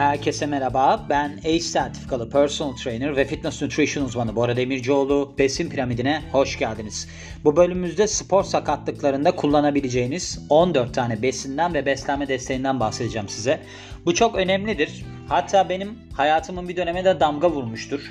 Herkese merhaba. Ben ACE sertifikalı personal trainer ve fitness nutrition uzmanı Bora Demircioğlu. Besin piramidine hoş geldiniz. Bu bölümümüzde spor sakatlıklarında kullanabileceğiniz 14 tane besinden ve beslenme desteğinden bahsedeceğim size. Bu çok önemlidir. Hatta benim hayatımın bir döneminde damga vurmuştur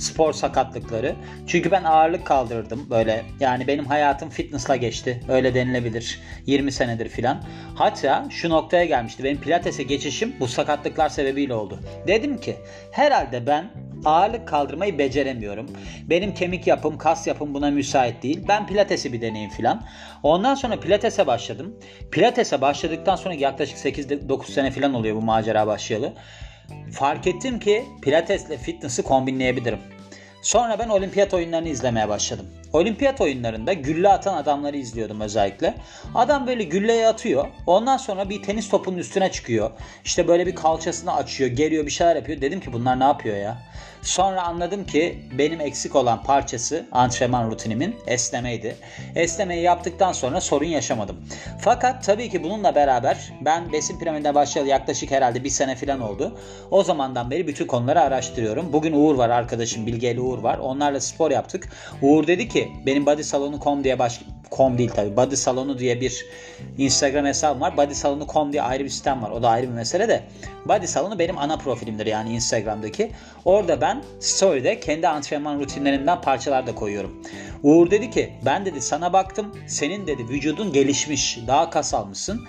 spor sakatlıkları. Çünkü ben ağırlık kaldırırdım böyle. Yani benim hayatım fitnessla geçti. Öyle denilebilir. 20 senedir filan. Hatta şu noktaya gelmişti. Benim pilatese geçişim bu sakatlıklar sebebiyle oldu. Dedim ki herhalde ben ağırlık kaldırmayı beceremiyorum. Benim kemik yapım, kas yapım buna müsait değil. Ben pilatesi bir deneyim filan. Ondan sonra pilatese başladım. Pilatese başladıktan sonra yaklaşık 8-9 sene filan oluyor bu macera başlayalı. Fark ettim ki pilatesle fitness'ı kombinleyebilirim. Sonra ben olimpiyat oyunlarını izlemeye başladım. Olimpiyat oyunlarında gülle atan adamları izliyordum özellikle. Adam böyle gülleye atıyor. Ondan sonra bir tenis topunun üstüne çıkıyor. İşte böyle bir kalçasını açıyor, geliyor bir şeyler yapıyor. Dedim ki bunlar ne yapıyor ya? Sonra anladım ki benim eksik olan parçası antrenman rutinimin esnemeydi. Esnemeyi yaptıktan sonra sorun yaşamadım. Fakat tabii ki bununla beraber ben besin piramidine başlayalı yaklaşık herhalde bir sene falan oldu. O zamandan beri bütün konuları araştırıyorum. Bugün Uğur var arkadaşım Bilgeli Uğur var. Onlarla spor yaptık. Uğur dedi ki benim bodysalonu.com diye baş com değil tabii. Body Salonu diye bir Instagram hesabım var. Body Salonu.com diye ayrı bir sitem var. O da ayrı bir mesele de. Body Salonu benim ana profilimdir yani Instagram'daki. Orada ben story'de kendi antrenman rutinlerimden parçalar da koyuyorum. Uğur dedi ki ben dedi sana baktım. Senin dedi vücudun gelişmiş. Daha kas almışsın.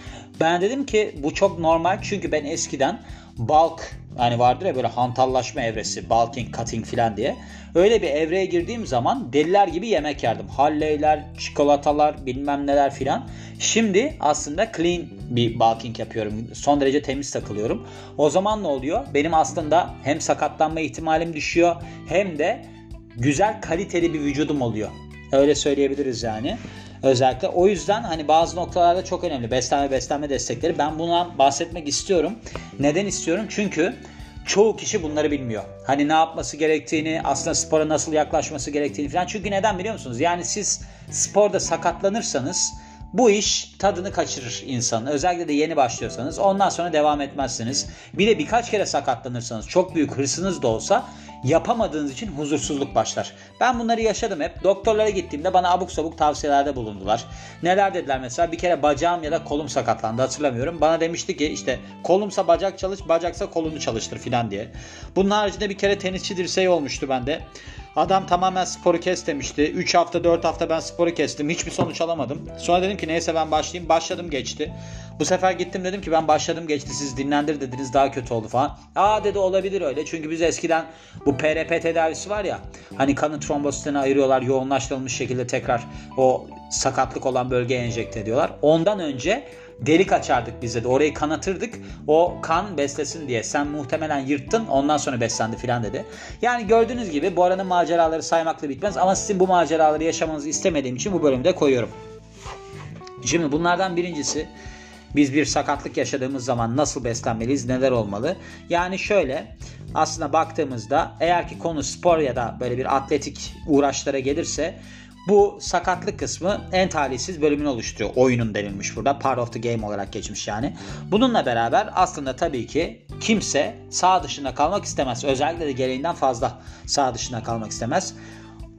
Ben dedim ki bu çok normal çünkü ben eskiden bulk yani vardır ya böyle hantallaşma evresi, bulking, cutting filan diye. Öyle bir evreye girdiğim zaman deliler gibi yemek yerdim. Halleyler, çikolatalar, bilmem neler filan. Şimdi aslında clean bir bulking yapıyorum. Son derece temiz takılıyorum. O zaman ne oluyor? Benim aslında hem sakatlanma ihtimalim düşüyor hem de güzel kaliteli bir vücudum oluyor. Öyle söyleyebiliriz yani. Özellikle o yüzden hani bazı noktalarda çok önemli beslenme beslenme destekleri. Ben bundan bahsetmek istiyorum. Neden istiyorum? Çünkü çoğu kişi bunları bilmiyor. Hani ne yapması gerektiğini, aslında spora nasıl yaklaşması gerektiğini falan. Çünkü neden biliyor musunuz? Yani siz sporda sakatlanırsanız bu iş tadını kaçırır insanın. Özellikle de yeni başlıyorsanız ondan sonra devam etmezsiniz. Bir de birkaç kere sakatlanırsanız çok büyük hırsınız da olsa yapamadığınız için huzursuzluk başlar. Ben bunları yaşadım hep. Doktorlara gittiğimde bana abuk sabuk tavsiyelerde bulundular. Neler dediler mesela bir kere bacağım ya da kolum sakatlandı hatırlamıyorum. Bana demişti ki işte kolumsa bacak çalış bacaksa kolunu çalıştır filan diye. Bunun haricinde bir kere tenisçi dirseği olmuştu bende. Adam tamamen sporu kes demişti. 3 hafta 4 hafta ben sporu kestim. Hiçbir sonuç alamadım. Sonra dedim ki neyse ben başlayayım. Başladım geçti. Bu sefer gittim dedim ki ben başladım geçti. Siz dinlendir dediniz daha kötü oldu falan. Aa dedi olabilir öyle. Çünkü biz eskiden bu PRP tedavisi var ya. Hani kanın trombositini ayırıyorlar. Yoğunlaştırılmış şekilde tekrar o sakatlık olan bölgeye enjekte ediyorlar. Ondan önce delik açardık bize de. Orayı kanatırdık. O kan beslesin diye. Sen muhtemelen yırttın ondan sonra beslendi filan dedi. Yani gördüğünüz gibi bu aranın maceraları saymakla bitmez. Ama sizin bu maceraları yaşamanızı istemediğim için bu bölümde koyuyorum. Şimdi bunlardan birincisi biz bir sakatlık yaşadığımız zaman nasıl beslenmeliyiz, neler olmalı? Yani şöyle aslında baktığımızda eğer ki konu spor ya da böyle bir atletik uğraşlara gelirse bu sakatlık kısmı en talihsiz bölümünü oluşturuyor. Oyunun denilmiş burada. Part of the game olarak geçmiş yani. Bununla beraber aslında tabii ki kimse sağ dışında kalmak istemez. Özellikle de gereğinden fazla sağ dışında kalmak istemez.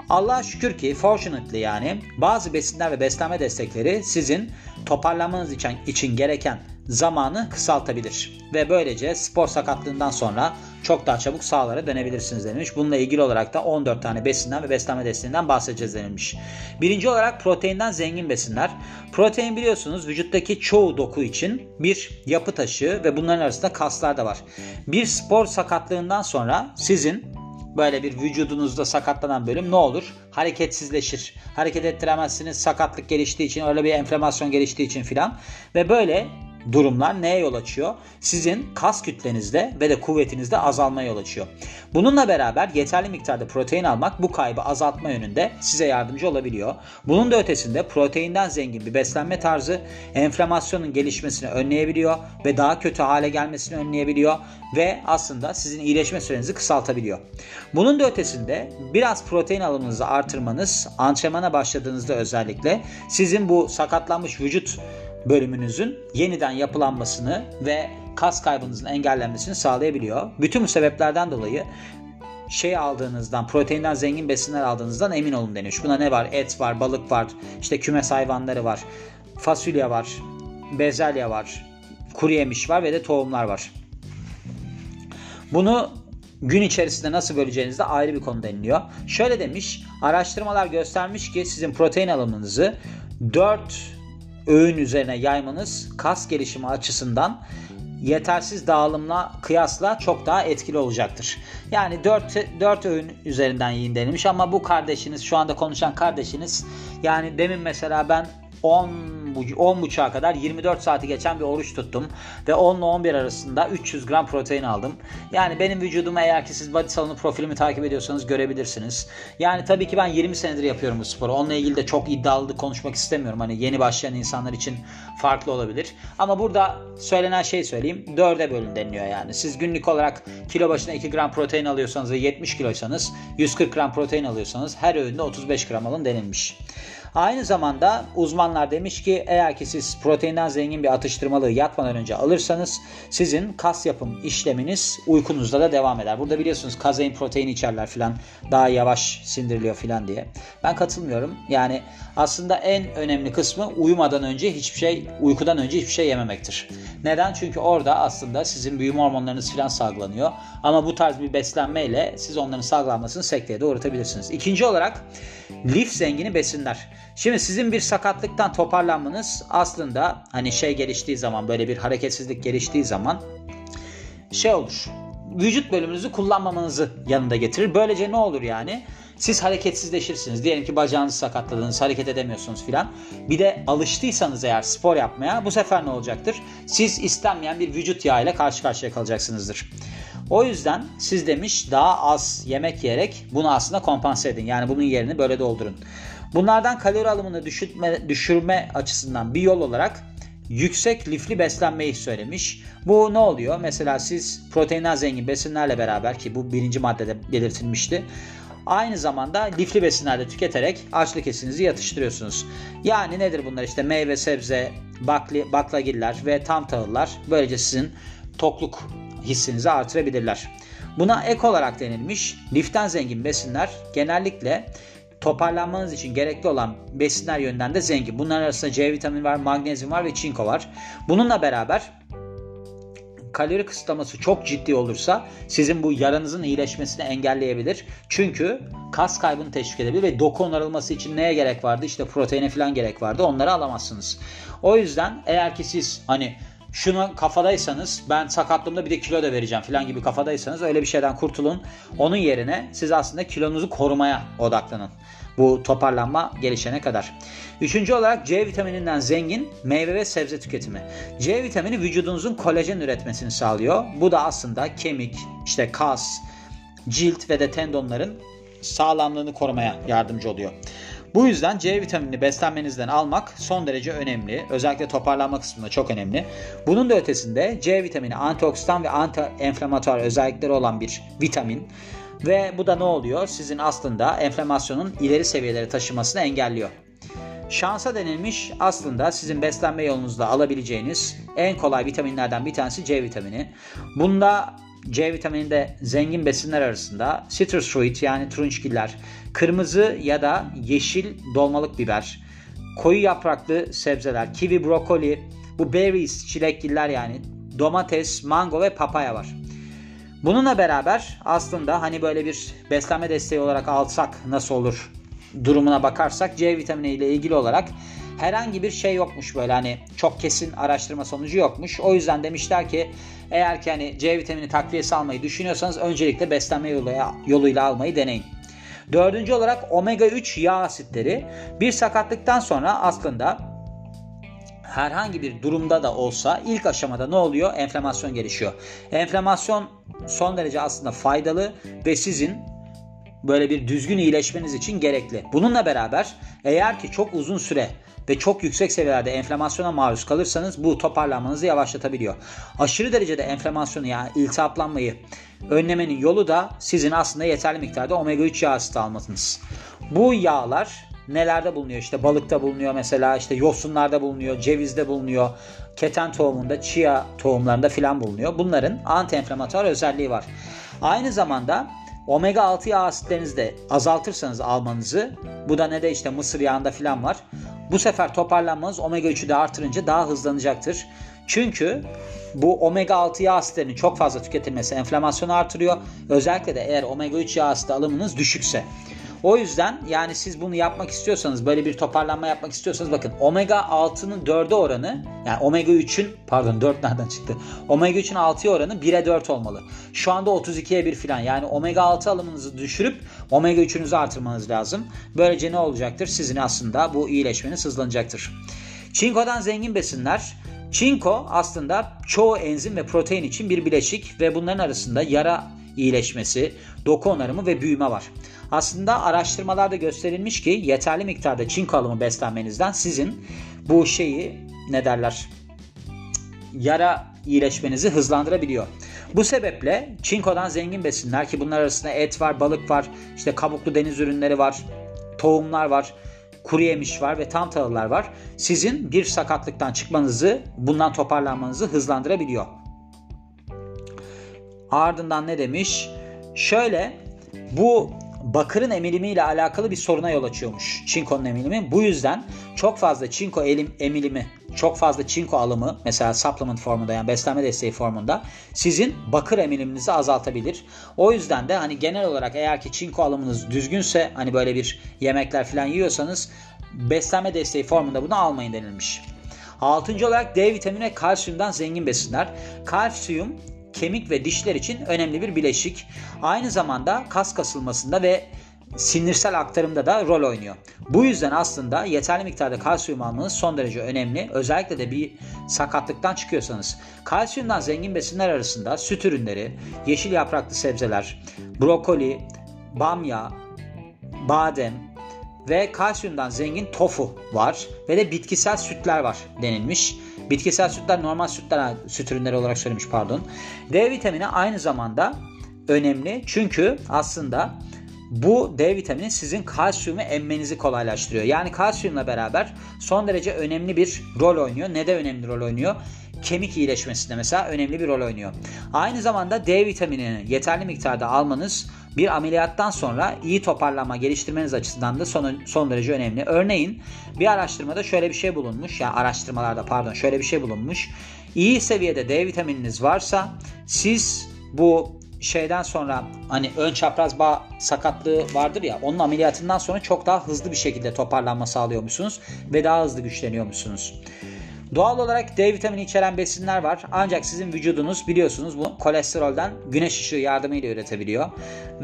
Allah'a şükür ki fortunately yani bazı besinler ve beslenme destekleri sizin toparlanmanız için, için gereken zamanı kısaltabilir. Ve böylece spor sakatlığından sonra çok daha çabuk sahalara dönebilirsiniz denilmiş. Bununla ilgili olarak da 14 tane besinden ve beslenme desteğinden bahsedeceğiz denilmiş. Birinci olarak proteinden zengin besinler. Protein biliyorsunuz vücuttaki çoğu doku için bir yapı taşı ve bunların arasında kaslar da var. Bir spor sakatlığından sonra sizin böyle bir vücudunuzda sakatlanan bölüm ne olur? Hareketsizleşir. Hareket ettiremezsiniz. Sakatlık geliştiği için öyle bir enflamasyon geliştiği için filan. Ve böyle durumlar neye yol açıyor? Sizin kas kütlenizde ve de kuvvetinizde azalmaya yol açıyor. Bununla beraber yeterli miktarda protein almak bu kaybı azaltma yönünde size yardımcı olabiliyor. Bunun da ötesinde proteinden zengin bir beslenme tarzı enflamasyonun gelişmesini önleyebiliyor ve daha kötü hale gelmesini önleyebiliyor ve aslında sizin iyileşme sürenizi kısaltabiliyor. Bunun da ötesinde biraz protein alımınızı artırmanız antrenmana başladığınızda özellikle sizin bu sakatlanmış vücut bölümünüzün yeniden yapılanmasını ve kas kaybınızın engellenmesini sağlayabiliyor. Bütün bu sebeplerden dolayı şey aldığınızdan, proteinden zengin besinler aldığınızdan emin olun demiş. Buna ne var? Et var, balık var, işte kümes hayvanları var, fasulye var, bezelye var, kuru yemiş var ve de tohumlar var. Bunu gün içerisinde nasıl böleceğiniz de ayrı bir konu deniliyor. Şöyle demiş, araştırmalar göstermiş ki sizin protein alımınızı 4 öğün üzerine yaymanız kas gelişimi açısından yetersiz dağılımla kıyasla çok daha etkili olacaktır. Yani 4, 4 öğün üzerinden yiyin denilmiş ama bu kardeşiniz şu anda konuşan kardeşiniz yani demin mesela ben 10 10 buçuğa kadar 24 saati geçen bir oruç tuttum ve 10 ile 11 arasında 300 gram protein aldım. Yani benim vücudumu eğer ki siz body salonu profilimi takip ediyorsanız görebilirsiniz. Yani tabii ki ben 20 senedir yapıyorum bu sporu. Onunla ilgili de çok iddialı konuşmak istemiyorum. Hani yeni başlayan insanlar için farklı olabilir. Ama burada söylenen şey söyleyeyim. 4'e bölün deniliyor yani. Siz günlük olarak kilo başına 2 gram protein alıyorsanız ve 70 kiloysanız 140 gram protein alıyorsanız her öğünde 35 gram alın denilmiş. Aynı zamanda uzmanlar demiş ki eğer ki siz proteinden zengin bir atıştırmalığı yatmadan önce alırsanız sizin kas yapım işleminiz uykunuzda da devam eder. Burada biliyorsunuz kazein protein içerler filan daha yavaş sindiriliyor filan diye. Ben katılmıyorum. Yani aslında en önemli kısmı uyumadan önce hiçbir şey, uykudan önce hiçbir şey yememektir. Neden? Çünkü orada aslında sizin büyüme hormonlarınız filan salgılanıyor. Ama bu tarz bir beslenmeyle siz onların salgılanmasını sekteye doğrultabilirsiniz. İkinci olarak lif zengini besinler. Şimdi sizin bir sakatlıktan toparlanmanız aslında hani şey geliştiği zaman böyle bir hareketsizlik geliştiği zaman şey olur. Vücut bölümünüzü kullanmamanızı yanında getirir. Böylece ne olur yani? Siz hareketsizleşirsiniz. Diyelim ki bacağınızı sakatladınız, hareket edemiyorsunuz filan. Bir de alıştıysanız eğer spor yapmaya bu sefer ne olacaktır? Siz istenmeyen bir vücut yağı ile karşı karşıya kalacaksınızdır. O yüzden siz demiş daha az yemek yiyerek bunu aslında kompanse edin. Yani bunun yerini böyle doldurun. Bunlardan kalori alımını düşürme, düşürme açısından bir yol olarak yüksek lifli beslenmeyi söylemiş. Bu ne oluyor? Mesela siz proteinden zengin besinlerle beraber ki bu birinci maddede belirtilmişti. Aynı zamanda lifli besinler tüketerek açlık hissinizi yatıştırıyorsunuz. Yani nedir bunlar? İşte meyve, sebze, bakli, baklagiller ve tam tahıllar böylece sizin tokluk hissinizi artırabilirler. Buna ek olarak denilmiş liften zengin besinler genellikle toparlanmanız için gerekli olan besinler yönden de zengin. Bunların arasında C vitamini var, magnezyum var ve çinko var. Bununla beraber kalori kısıtlaması çok ciddi olursa sizin bu yaranızın iyileşmesini engelleyebilir. Çünkü kas kaybını teşvik edebilir ve doku onarılması için neye gerek vardı? İşte proteine falan gerek vardı. Onları alamazsınız. O yüzden eğer ki siz hani şunu kafadaysanız ben sakatlığımda bir de kilo da vereceğim falan gibi kafadaysanız öyle bir şeyden kurtulun. Onun yerine siz aslında kilonuzu korumaya odaklanın. Bu toparlanma gelişene kadar. Üçüncü olarak C vitamininden zengin meyve ve sebze tüketimi. C vitamini vücudunuzun kolajen üretmesini sağlıyor. Bu da aslında kemik, işte kas, cilt ve de tendonların sağlamlığını korumaya yardımcı oluyor. Bu yüzden C vitaminini beslenmenizden almak son derece önemli. Özellikle toparlanma kısmında çok önemli. Bunun da ötesinde C vitamini antioksidan ve anti-enflamatuar özellikleri olan bir vitamin. Ve bu da ne oluyor? Sizin aslında enflamasyonun ileri seviyelere taşımasını engelliyor. Şansa denilmiş aslında sizin beslenme yolunuzda alabileceğiniz en kolay vitaminlerden bir tanesi C vitamini. Bunda C vitamininde zengin besinler arasında citrus fruit yani turunçgiller, kırmızı ya da yeşil dolmalık biber, koyu yapraklı sebzeler, kivi, brokoli, bu berries, çilekgiller yani domates, mango ve papaya var. Bununla beraber aslında hani böyle bir beslenme desteği olarak alsak nasıl olur durumuna bakarsak C vitamini ile ilgili olarak herhangi bir şey yokmuş böyle hani çok kesin araştırma sonucu yokmuş. O yüzden demişler ki eğer ki hani C vitamini takviyesi almayı düşünüyorsanız öncelikle beslenme yoluyla, yoluyla almayı deneyin. Dördüncü olarak omega 3 yağ asitleri bir sakatlıktan sonra aslında herhangi bir durumda da olsa ilk aşamada ne oluyor? Enflamasyon gelişiyor. Enflamasyon son derece aslında faydalı ve sizin böyle bir düzgün iyileşmeniz için gerekli. Bununla beraber eğer ki çok uzun süre ve çok yüksek seviyelerde enflamasyona maruz kalırsanız bu toparlanmanızı yavaşlatabiliyor. Aşırı derecede enflamasyonu yani iltihaplanmayı önlemenin yolu da sizin aslında yeterli miktarda omega 3 yağ asidi almanız. Bu yağlar nelerde bulunuyor? İşte balıkta bulunuyor mesela, işte yosunlarda bulunuyor, cevizde bulunuyor, keten tohumunda, chia tohumlarında filan bulunuyor. Bunların anti-enflamatuar özelliği var. Aynı zamanda omega 6 yağ asitlerinizi azaltırsanız almanızı, bu da ne de işte mısır yağında filan var. Bu sefer toparlanmanız omega 3'ü de artırınca daha hızlanacaktır. Çünkü bu omega 6 yağ asitlerinin çok fazla tüketilmesi enflamasyonu artırıyor. Özellikle de eğer omega 3 yağ asidi alımınız düşükse. O yüzden yani siz bunu yapmak istiyorsanız böyle bir toparlanma yapmak istiyorsanız bakın omega 6'nın 4'e oranı yani omega 3'ün pardon 4 nereden çıktı? Omega 3'ün 6'ya oranı 1'e 4 olmalı. Şu anda 32'ye 1 falan yani omega 6 alımınızı düşürüp omega 3'ünüzü artırmanız lazım. Böylece ne olacaktır? Sizin aslında bu iyileşmeniz hızlanacaktır. Çinko'dan zengin besinler Çinko aslında çoğu enzim ve protein için bir bileşik ve bunların arasında yara iyileşmesi, doku onarımı ve büyüme var. Aslında araştırmalarda gösterilmiş ki yeterli miktarda çinko alımı beslenmenizden sizin bu şeyi ne derler yara iyileşmenizi hızlandırabiliyor. Bu sebeple çinkodan zengin besinler ki bunlar arasında et var, balık var, işte kabuklu deniz ürünleri var, tohumlar var kuru yemiş var ve tam tahıllar var. Sizin bir sakatlıktan çıkmanızı, bundan toparlanmanızı hızlandırabiliyor. Ardından ne demiş? Şöyle bu bakırın emilimi ile alakalı bir soruna yol açıyormuş. Çinkonun emilimi. Bu yüzden çok fazla çinko elim, emilimi, çok fazla çinko alımı mesela supplement formunda yani beslenme desteği formunda sizin bakır emiliminizi azaltabilir. O yüzden de hani genel olarak eğer ki çinko alımınız düzgünse hani böyle bir yemekler falan yiyorsanız beslenme desteği formunda bunu almayın denilmiş. Altıncı olarak D vitamini kalsiyumdan zengin besinler. Kalsiyum kemik ve dişler için önemli bir bileşik. Aynı zamanda kas kasılmasında ve sinirsel aktarımda da rol oynuyor. Bu yüzden aslında yeterli miktarda kalsiyum almanız son derece önemli. Özellikle de bir sakatlıktan çıkıyorsanız. Kalsiyumdan zengin besinler arasında süt ürünleri, yeşil yapraklı sebzeler, brokoli, bamya, badem ve kalsiyumdan zengin tofu var ve de bitkisel sütler var denilmiş. Bitkisel sütler normal sütler süt ürünleri olarak söylemiş pardon. D vitamini aynı zamanda önemli çünkü aslında bu D vitamini sizin kalsiyumu emmenizi kolaylaştırıyor. Yani kalsiyumla beraber son derece önemli bir rol oynuyor. Ne de önemli rol oynuyor? Kemik iyileşmesinde mesela önemli bir rol oynuyor. Aynı zamanda D vitaminini yeterli miktarda almanız bir ameliyattan sonra iyi toparlanma geliştirmeniz açısından da son, son derece önemli. Örneğin bir araştırmada şöyle bir şey bulunmuş. Ya yani araştırmalarda pardon şöyle bir şey bulunmuş. İyi seviyede D vitamininiz varsa siz bu şeyden sonra hani ön çapraz bağ sakatlığı vardır ya onun ameliyatından sonra çok daha hızlı bir şekilde toparlanma sağlıyormuşsunuz ve daha hızlı güçleniyormuşsunuz. Doğal olarak D vitamini içeren besinler var. Ancak sizin vücudunuz biliyorsunuz bu kolesterolden güneş ışığı yardımıyla üretebiliyor.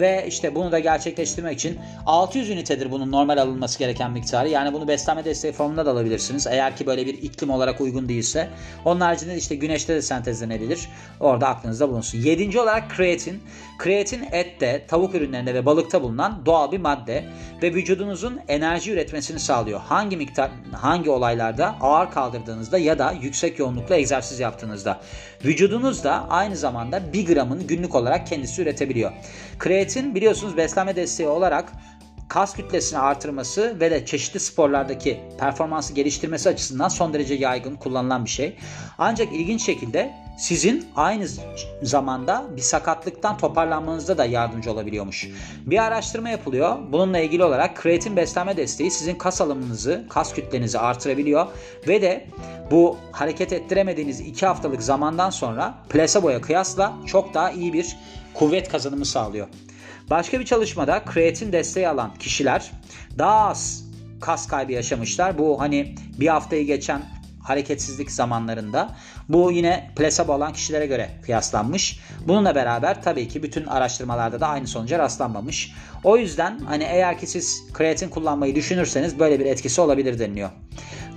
Ve işte bunu da gerçekleştirmek için 600 ünitedir bunun normal alınması gereken miktarı. Yani bunu beslenme desteği formunda da alabilirsiniz. Eğer ki böyle bir iklim olarak uygun değilse. Onun haricinde işte güneşte de sentezlenebilir. Orada aklınızda bulunsun. Yedinci olarak kreatin. Kreatin ette, tavuk ürünlerinde ve balıkta bulunan doğal bir madde ve vücudunuzun enerji üretmesini sağlıyor. Hangi miktar hangi olaylarda ağır kaldırdığınızda ya da yüksek yoğunlukla egzersiz yaptığınızda. Vücudunuz da aynı zamanda 1 gramını günlük olarak kendisi üretebiliyor. Kreatin biliyorsunuz beslenme desteği olarak kas kütlesini artırması ve de çeşitli sporlardaki performansı geliştirmesi açısından son derece yaygın kullanılan bir şey. Ancak ilginç şekilde sizin aynı zamanda bir sakatlıktan toparlanmanızda da yardımcı olabiliyormuş. Bir araştırma yapılıyor. Bununla ilgili olarak kreatin beslenme desteği sizin kas alımınızı, kas kütlenizi artırabiliyor ve de bu hareket ettiremediğiniz 2 haftalık zamandan sonra plaseboya kıyasla çok daha iyi bir kuvvet kazanımı sağlıyor. Başka bir çalışmada kreatin desteği alan kişiler daha az kas kaybı yaşamışlar. Bu hani bir haftayı geçen hareketsizlik zamanlarında. Bu yine plasebo olan kişilere göre kıyaslanmış. Bununla beraber tabii ki bütün araştırmalarda da aynı sonuca rastlanmamış. O yüzden hani eğer ki siz kreatin kullanmayı düşünürseniz böyle bir etkisi olabilir deniliyor.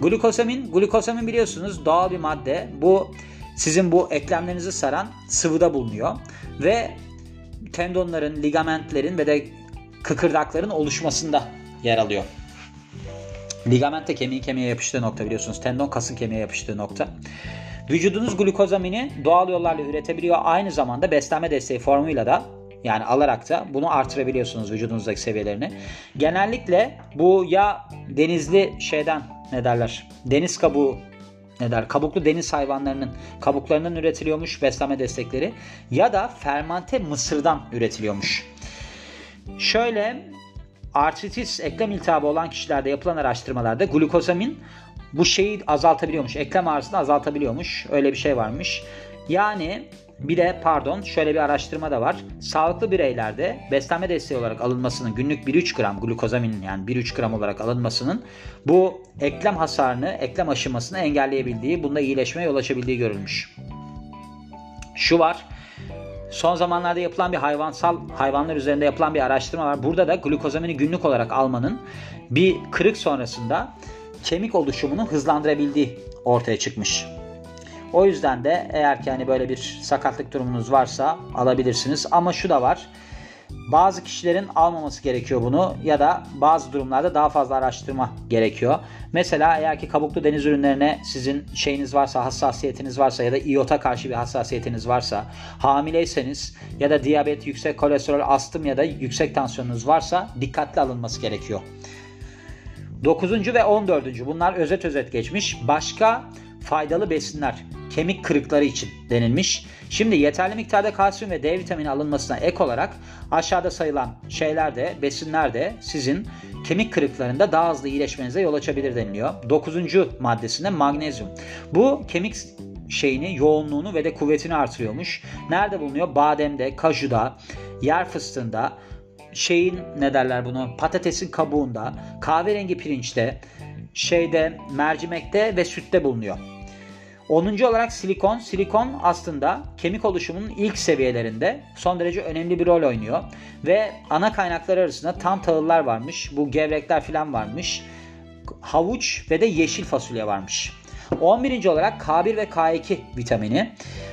Glukosamin, glukosamin biliyorsunuz doğal bir madde. Bu sizin bu eklemlerinizi saran sıvıda bulunuyor ve tendonların, ligamentlerin ve de kıkırdakların oluşmasında yer alıyor. Ligament de kemiğin kemiğe yapıştığı nokta biliyorsunuz. Tendon kasın kemiğe yapıştığı nokta. Vücudunuz glukozamini doğal yollarla üretebiliyor. Aynı zamanda beslenme desteği formuyla da yani alarak da bunu artırabiliyorsunuz vücudunuzdaki seviyelerini. Genellikle bu ya denizli şeyden ne derler deniz kabuğu ne der kabuklu deniz hayvanlarının kabuklarından üretiliyormuş beslenme destekleri ya da fermente mısırdan üretiliyormuş. Şöyle artritis eklem iltihabı olan kişilerde yapılan araştırmalarda glukozamin bu şeyi azaltabiliyormuş. Eklem ağrısını azaltabiliyormuş. Öyle bir şey varmış. Yani bir de pardon şöyle bir araştırma da var. Sağlıklı bireylerde beslenme desteği olarak alınmasının günlük 1-3 gram glukozaminin yani 1-3 gram olarak alınmasının bu eklem hasarını, eklem aşınmasını engelleyebildiği, bunda iyileşmeye yol açabildiği görülmüş. Şu var. Son zamanlarda yapılan bir hayvansal hayvanlar üzerinde yapılan bir araştırma var. Burada da glukozamini günlük olarak almanın bir kırık sonrasında kemik oluşumunu hızlandırabildiği ortaya çıkmış. O yüzden de eğer ki hani böyle bir sakatlık durumunuz varsa alabilirsiniz. Ama şu da var. Bazı kişilerin almaması gerekiyor bunu ya da bazı durumlarda daha fazla araştırma gerekiyor. Mesela eğer ki kabuklu deniz ürünlerine sizin şeyiniz varsa, hassasiyetiniz varsa ya da iyota karşı bir hassasiyetiniz varsa, hamileyseniz ya da diyabet, yüksek kolesterol, astım ya da yüksek tansiyonunuz varsa dikkatli alınması gerekiyor. 9. ve 14. bunlar özet özet geçmiş. Başka faydalı besinler kemik kırıkları için denilmiş. Şimdi yeterli miktarda kalsiyum ve D vitamini alınmasına ek olarak aşağıda sayılan şeyler de besinler de sizin kemik kırıklarında daha hızlı iyileşmenize yol açabilir deniliyor. 9. maddesinde magnezyum. Bu kemik şeyini, yoğunluğunu ve de kuvvetini artırıyormuş. Nerede bulunuyor? Bademde, kajuda, yer fıstığında, şeyin ne derler bunu patatesin kabuğunda, kahverengi pirinçte, şeyde mercimekte ve sütte bulunuyor. 10. olarak silikon. Silikon aslında kemik oluşumunun ilk seviyelerinde son derece önemli bir rol oynuyor. Ve ana kaynaklar arasında tam tahıllar varmış. Bu gevrekler falan varmış. Havuç ve de yeşil fasulye varmış. 11. olarak K1 ve K2 vitamini.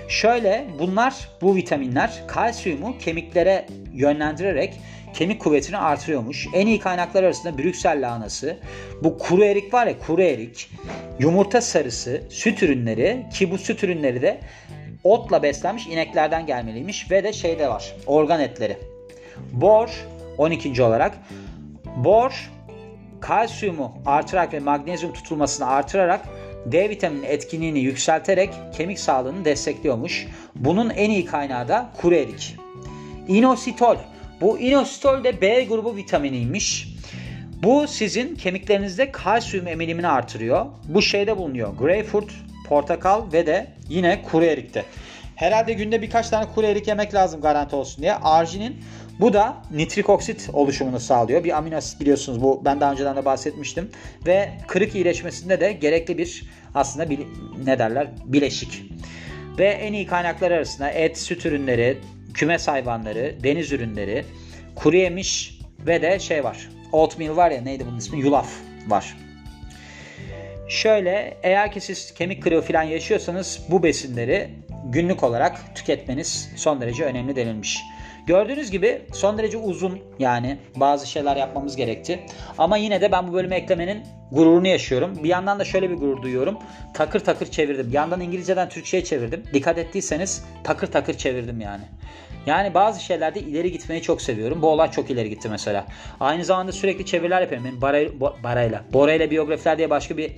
Şöyle bunlar bu vitaminler kalsiyumu kemiklere yönlendirerek kemik kuvvetini artırıyormuş. En iyi kaynaklar arasında Brüksel lahanası, bu kuru erik var ya kuru erik, yumurta sarısı, süt ürünleri ki bu süt ürünleri de otla beslenmiş ineklerden gelmeliymiş ve de şeyde var organ etleri. Bor 12. olarak bor kalsiyumu artırarak ve magnezyum tutulmasını artırarak D vitamini etkinliğini yükselterek kemik sağlığını destekliyormuş. Bunun en iyi kaynağı da kuru erik. Inositol bu inositol de B grubu vitaminiymiş. Bu sizin kemiklerinizde kalsiyum emilimini artırıyor. Bu şeyde bulunuyor. Greyfurt, portakal ve de yine kuru erikte. Herhalde günde birkaç tane kuru erik yemek lazım garanti olsun diye. Arginin bu da nitrik oksit oluşumunu sağlıyor. Bir amino asit biliyorsunuz bu ben daha önceden de bahsetmiştim. Ve kırık iyileşmesinde de gerekli bir aslında bir, ne derler bileşik. Ve en iyi kaynaklar arasında et, süt ürünleri, kümes hayvanları, deniz ürünleri, kuru yemiş ve de şey var. Oatmeal var ya neydi bunun ismi? Yulaf var. Şöyle eğer ki siz kemik kırığı falan yaşıyorsanız bu besinleri günlük olarak tüketmeniz son derece önemli denilmiş. Gördüğünüz gibi son derece uzun yani bazı şeyler yapmamız gerekti. Ama yine de ben bu bölümü eklemenin gururunu yaşıyorum. Bir yandan da şöyle bir gurur duyuyorum. Takır takır çevirdim. Bir yandan İngilizceden Türkçe'ye çevirdim. Dikkat ettiyseniz takır takır çevirdim yani. Yani bazı şeylerde ileri gitmeyi çok seviyorum. Bu olay çok ileri gitti mesela. Aynı zamanda sürekli çeviriler yapıyorum. Benim Barayla, Barayla, Borayla biyografiler diye başka bir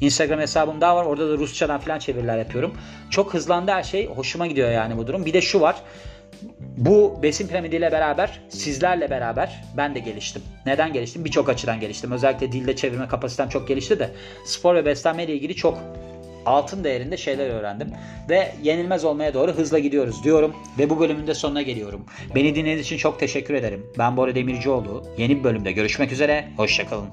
Instagram hesabım daha var. Orada da Rusçadan falan çeviriler yapıyorum. Çok hızlandı her şey. Hoşuma gidiyor yani bu durum. Bir de şu var. Bu besin piramidiyle beraber sizlerle beraber ben de geliştim. Neden geliştim? Birçok açıdan geliştim. Özellikle dilde çevirme kapasitem çok gelişti de spor ve beslenme ile ilgili çok altın değerinde şeyler öğrendim. Ve yenilmez olmaya doğru hızla gidiyoruz diyorum. Ve bu bölümün de sonuna geliyorum. Beni dinlediğiniz için çok teşekkür ederim. Ben Bora Demircioğlu. Yeni bir bölümde görüşmek üzere. Hoşçakalın.